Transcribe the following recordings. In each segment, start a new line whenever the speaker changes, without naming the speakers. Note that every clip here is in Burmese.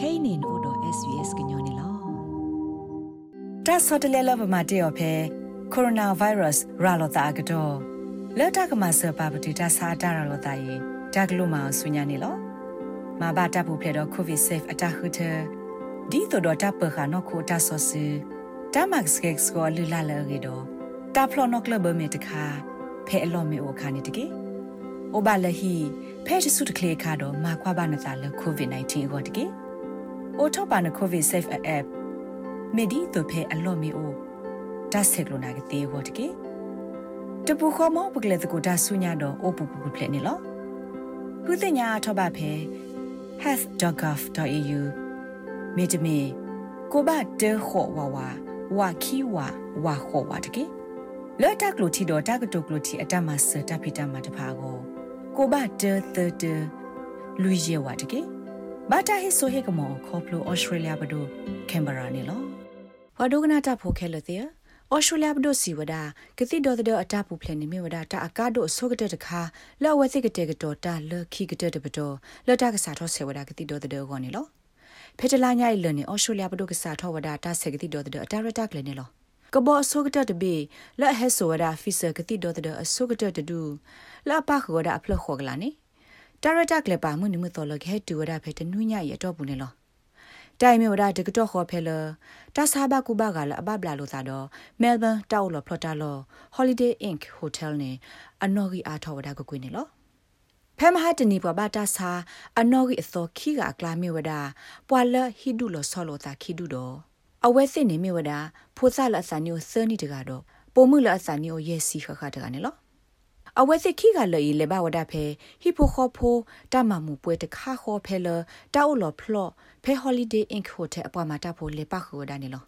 kainin odo svs gnyone lo
တာဆော့တလဲလဘမတေော်ဖဲကိုရိုနာဗိုင်းရပ်စ်ရာလောတာကတော့လက်တကမဆပါပတိတာစာတာရာလောတာယေတကလို့မဆူညာနေလောမဘာတပ်ဖို့ဖလေတော့ကိုဗစ်ဆေးအတာခုတဒီတော့တပ်ပခါနော်ကိုတာဆော့စီတမတ်စကက်စကိုလူလာလေရီတော့တာဖလော်နော်ကလဘမေတခါဖဲအလော်မေအိုခါနေတကေအိုဘာလဟီဖဲတဆုတကလေခါတော့မာခွာဘာနတာလေကိုဗစ် -19 ကိုတကေ အိုထောပါနကိုဗစ်ဆေးအပ်မေဒီတို့ဖဲအလော်မေအိုဒါဆက်ကလိုနာကတေဟောတကေတပူခေါ်မောပကလေတကိုဒါဆုညာတော့အိုပူပူဖလက်နေလောခုတင်ညာထောပါဖဲ health.gov.au မေတမီကိုဘတဲခေါ်ဝါဝါဝါခီဝါဝါခေါ်ဝါတကေလော်တက်ကလိုတီတော့တက်ကတုကလိုတီအတမဆတဖိတမတဖာကိုကိုဘတဲသတလူရဲဝါတကေ ဘာတာဟိဆိုဟေကမောခေါပလိုဩစတြေးလျဘဒိုကင်ဘရာနေလောဝါဒိုကနာတာဖိုခဲလတဲ့ဩစတြေးလျဘဒိုစီဝဒကတိတော်တဲ့အတာပူဖလနေမြဝဒတာအကားတို့အစောကတဲ့တခါလော်ဝဲစိကတဲ့ကတော့တာလခီကတဲ့တပတော်လော်တာကစားထောဆေဝဒကတိတော်တဲ့ကောနေလောဖေတလာညာလနေဩစတြေးလျဘဒိုကစားထောဝဒတာဆက်ကတိတော်တဲ့အတာရတာကလည်းနေလောကဘောအစောကတဲ့တဘေလက်ဟဲဆိုဝဒဖီဆာကတိတော်တဲ့အစောကတဲ့တူလာပါခောဒအဖလခောကလာနေ တာရတာကလည်းပါမှုနိမတော်လခဲတူဝဒဖေတနုညရတော့ဘူးနေလောတိုင်မြေဝဒတကတော့ခေါ်ဖဲလတာဆာဘကူဘကလည်းအဘဘလာလို့သာတော့မဲလ်ဘန်တောက်လော်ဖလော်တာလော် Holiday Ink Hotel နဲ့အနော်ဂီအားထော်ဝဒကကွေးနေလောဖဲမဟာတနီပွားဘာတာဆာအနော်ဂီအစောခီကအကလာမြေဝဒပွာလဟီဒူလော်ဆောလောတာခီဒူတော့အဝဲစစ်နေမြေဝဒဖိုးဆလအစနီကိုစနီတကတော့ပုံမှုလအစနီကိုရဲစီခခတကနေလော အဝဲစစ်ခိကလေလေဘဝဒဖဲဟီဖိုခေါဖိုတမမှုပွဲတခါခေါ်ဖဲလတောက်လော်ဖလော့ဖဲဟော်လီဒေးအင်ဟိုတယ်အပွားမှာတဖို့လေပါခေါ်ဒါနေလော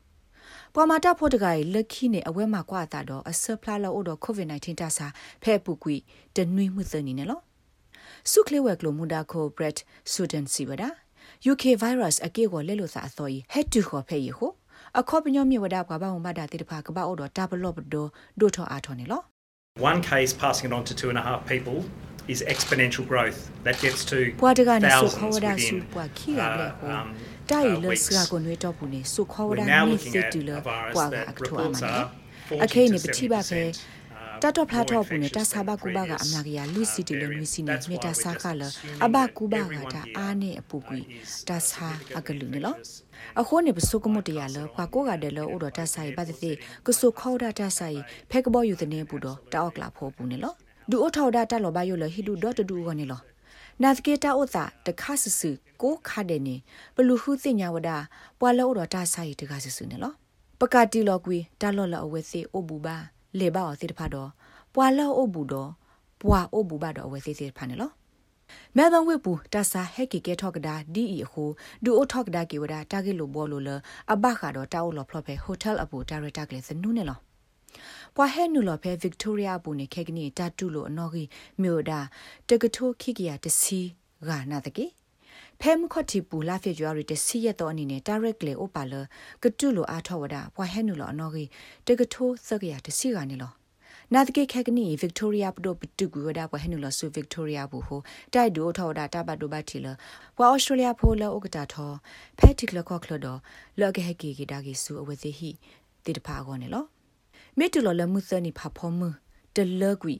ပွားမာတာဖို့တကယ်လက်ခိနေအဝဲမှာကွာတာတော့အဆပ်ဖလာလို့တော့ COVID-19 တဆာဖဲပူကွီတနွိမှုသနေနေလောစုခလေဝက်ကလိုမူဒါခိုဘရက်ဆူဒန်စီဝဒါ UK virus အကေကိုလဲလို့စာအစော်ကြီး head to ခေါ်ဖဲရီဟိုအခေါ်ပညောမြေဝဒါကွာဘာဝမဒါတိတဖာကဘာအော်တော့တာဘလော့ဘဒိုဒိုထောအာထော်နေလော
One case passing it on to two and a half people is exponential growth. That gets to thousands within uh, um, uh, weeks. We're now looking at a virus that reports are 40 to
70% တိပါဖဲ
70%
တတော့ဖလာတော့
more
ဘူးနေတာ
infectious
ဆာဘ
than
ကူဘာက
previous,
အမကရလူစီတီလ
uh,
မီစီနေ
variants.
မေတာ
That's
ဆာ
why
ခ
we're
လ
just assuming
အဘ
that
ကူဘာက
everyone
တာ
here,
အားနေအပူကွီ
uh, is,
တ
uh,
ဆာအ
significantly
ကလူနေလော
infectious.
အခုနေပစုကမတရလကွာကိုကတယ်လောဥတော်တဆိုင်ပတ်တဲ့ကဆုခေါဒတာဆိုင်ဖဲကဘောယူတဲ့နေပူတော့တောက်လာဖို့ပူနေလောဒူအထောက်ဒတာလောဘယိုလဟီဒူဒေါ်တူကနေလောနာသကေတာဥတာတခါဆဆူကိုခါတဲ့နေဘလူဟုသိညာဝဒပွာလောဥတော်တဆိုင်တခါဆဆူနေလောပကတိလောကွီတာလောလအဝဲစီအိုဘူဘာ လေဘာအသစ်ဖာတော့ပွာလောအိုဘူတော့ပွာအိုဘူဘာတော့အဝဲစီစီဖာနေလောမဲဘန်ဝိပူတဆာဟက်ကီကေထောက်ကဒါဒီအီခုဒူအိုထောက်ကဒါကေဝဒါတာဂီလိုဘောလိုလအဘခါတော့တာအိုလောဖလော့ဖဲဟိုတယ်အပူဒါရတာကလေးစနူးနေလောပွာဟဲနူလော်ဖဲဗစ်တိုးရီယာပူနေခဲကနီတာတူလိုအနော်ကြီးမြို့ဒါတကထိုးခိကရတစီဂါနာတကေ ဖဲမခတိပူလာဖေဂျွာရီတစီရတော့အနေနဲ့ directly ဥပါလကတူလိုအားထောဝဒါပွာဟဲနူလော်အနော်ကြီးတကထိုးစကရတစီကနေလောနာတကေခက်ကနီဗစ်တိုးရီယာပဒိုပတူကူဝဒါပွာဟဲနူလော်ဆူဗစ်တိုးရီယာဘူဟိုတိုက်ဒိုထောဝဒါတပတ်ဒိုဘတ်တီလပွာဩစတြေးလျဖိုလောဥကတာထောဖဲတိကလကော့ကလဒလော့ကဟက်ကီကီဒါကီဆူအဝစီဟီတိတဖာကောနေလောမေတူလော်လမှုစနီဖာဖောမှုတလကွီ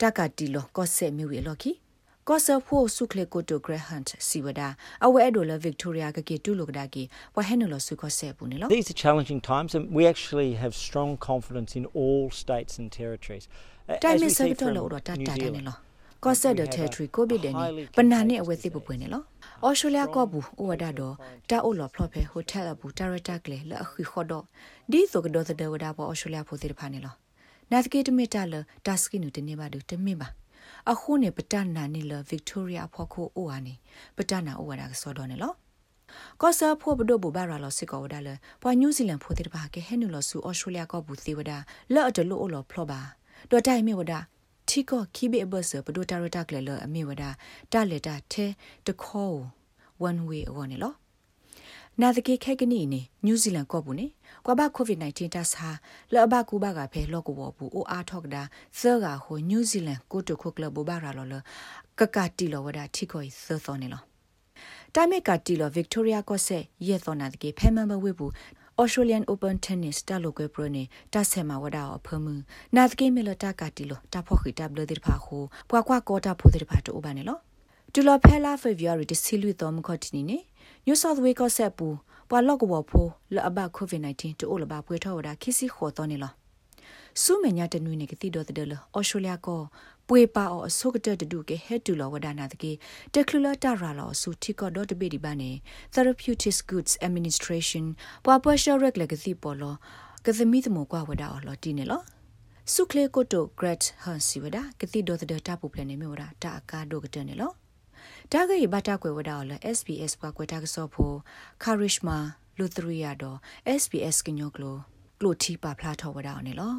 တကတီလောကော့ဆက်မြူရီလော်ကီ ကော့ဆဖိုဆုခလေကိုတိုဂရဟန်စီဝဒါအဝဲအဒိုလဗစ်တိုးရီယာကကေတူလိုကဒါကီဝဟဲနလောဆုကော့ဆက်ဘူးနေလော
These are challenging times, and we actually have strong confidence in all states and territories. A-
တိုင်
as
မ
we
စ
see
ဘတော်
from
လောတာ
New
တာနေ
Zealand,
လောကော့ဆက်ဒ
we have
တယ်ထရီ
a
ကိုဗစ်တဲ့နေ
highly
ပနာနေအဝဲသိပ
contagious
ပွေနေ
disease.
လောဩစတြေးလျကောဘူးဩဝဒါတော့တာအိုလောဖလော့ဖဲဟိုတယ်အဘူတာရတာကလေလအခုခေါ်တော့ဒီဆိုကတော့တဲ့ဝဒါပေါ်ဩစတြေးလျဖိုသေးတဖာနေလောနာသကေတမီတာလတာစကီနူတနေပါဒတမင်ပါ အခုနေပတနာနေလဗစ်တိုးရီယာဖော်ခိုအိုဟာနေပတနာအိုဝဒါကစောတော့နေလောကောဆာဖို့ဘဒိုဘူဘာရာလောစစ်ကောဝဒါလပွာနယူးဇီလန်ဖိုတေတဘာကေဟဲနူလောဆူအော်စတြေးလျကောဘူသေးဝဒါလော့အတလို့အိုလောဖလောပါတော့တိုင်မေဝဒါထီကောခိဘေဘဆပဒိုတာရတာကလေလအမေဝဒါတာလေတာထဲတခေါ် one way အောနေလော နာတကေခဲကနီနေနယူးဇီလန်ကောဘူးနေကွာဘကိုဗစ် -19 တဆာလောဘကူဘကဖဲလော့ကိုဘောဘူးအိုအားထောက်ဒါဆာကဟိုနယူးဇီလန်ကိုတိုခုကလဘဘာရာလောလကကတီလောဝဒါထီကိုဆာသောနေလောတာမေကတီလော Victoria ကော့ဆက်ယေသောနာတကေဖဲမန်ဘဝေဘူး Australian Open Tennis တာလိုကွဲပရနေတာဆဲမှာဝဒါအဖမှုနာတကေမီလတာကတီလောတာဖော့ခိတာဘလဒီဖာခုပွားကွာကောတာဖိုဒီဖာတိုဘာနေလောတူလောဖဲလာ February တစီလူတော်မခတ်နီနေ New South Wales ကော့ဆက်ပူပွာလော့ကဘောဖိုလအဘ COVID-19 တိုလဘပွေထောဝဒါခိစီခေါ်တော်နေလောစုမညာတနွေနေကတိတော်တဲ့လဩစတြေးလျကောပွေပါအောအဆုကတတဒုကေဟက်တူလောဝဒနာတကေတကလူလာတာရာလောစုတီကောဒေါ်တဘေဒီဘာနေ Therapeutics Goods Administration ပွာပွာရှောရက်လကတိပေါ်လောကသမီသမကွာဝဒါအော်လောတီနေလောစုခလေကိုတို Great Han si wada ကတိဒေါ်တဲ့တာပူပလနေမြေဝဒါတာအကာဒိုကတနေလော တာဂေဘတာကွယ်ဝဒါအော်လော SBS ပွာကွယ်တာကစောဖို Karishma Luthria တော့ SBS ကညောကလိုကလိုတီပါဖလာထောဝဒါအော်နေလော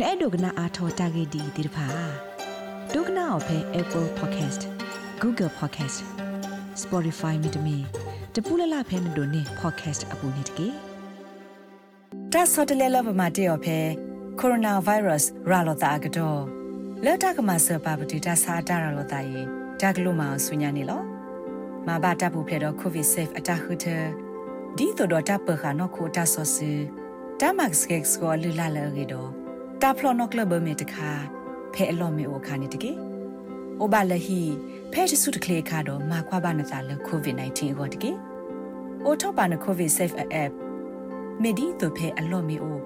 နဲ့ဒုကနာအာထောတာဂေဒီဒီဖာဒုကနာအဖဲ Apple Podcast Google Podcast Spotify မြေတမီတပူလလဖဲနဒိုနေ podcast အပူနေတကေ
တာဆော့တလဲလဘမတေော်ဖဲ coronavirus ရာလောတာကတော့လက်တကမဆပပတိတာစာတာရာလောတာယေ ဒါကလိုမအောင်ဆွညာနေလောမဘာတပ်ဖို့ဖဲတော့ covid safe အတခုထဒီတော့တပ်ပခါနော်ခိုတာဆော့စီတာမတ်စကက်စကိုလူလာလေရတော့တာဖလော်နော့ကလဘမေတခါဖဲအလော့မေအိုခါနေတကေအိုဘာလဟီဖဲချစုတကလေခါတော့မာခွာဘာနတာလကိုဗစ် -19 ဟောတကေအိုထောပါနကိုဗစ် safe app မေဒီတို့ဖဲအလော့မေအို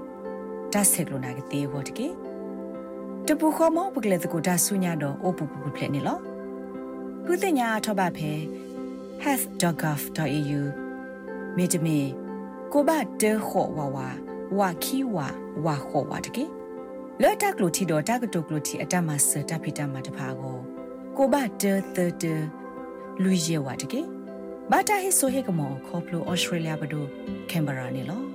ဒါဆက်ကလိုနာကတေဟောတကေတပူခေါ်မောပကလေတကိုဒါဆုညာတော့အိုပူပူပလက်နေလော ခုတင်ညာထောပါဖဲ health.gov.au မေတမီကိုဘတဲခော့ဝါဝါဝါခီဝါဝါခော့ဝါတကေလော့တက်ကလိုတီတော့တက်ကတုကလိုတီအတမဆတဖိတမတဖာကိုကိုဘတဲသတလူရဲဝတ်တကေဘာတာဟိဆိုဟေကမောခေါပလိုဩစတြေးလျဘဒိုကင်ဘရာနေလော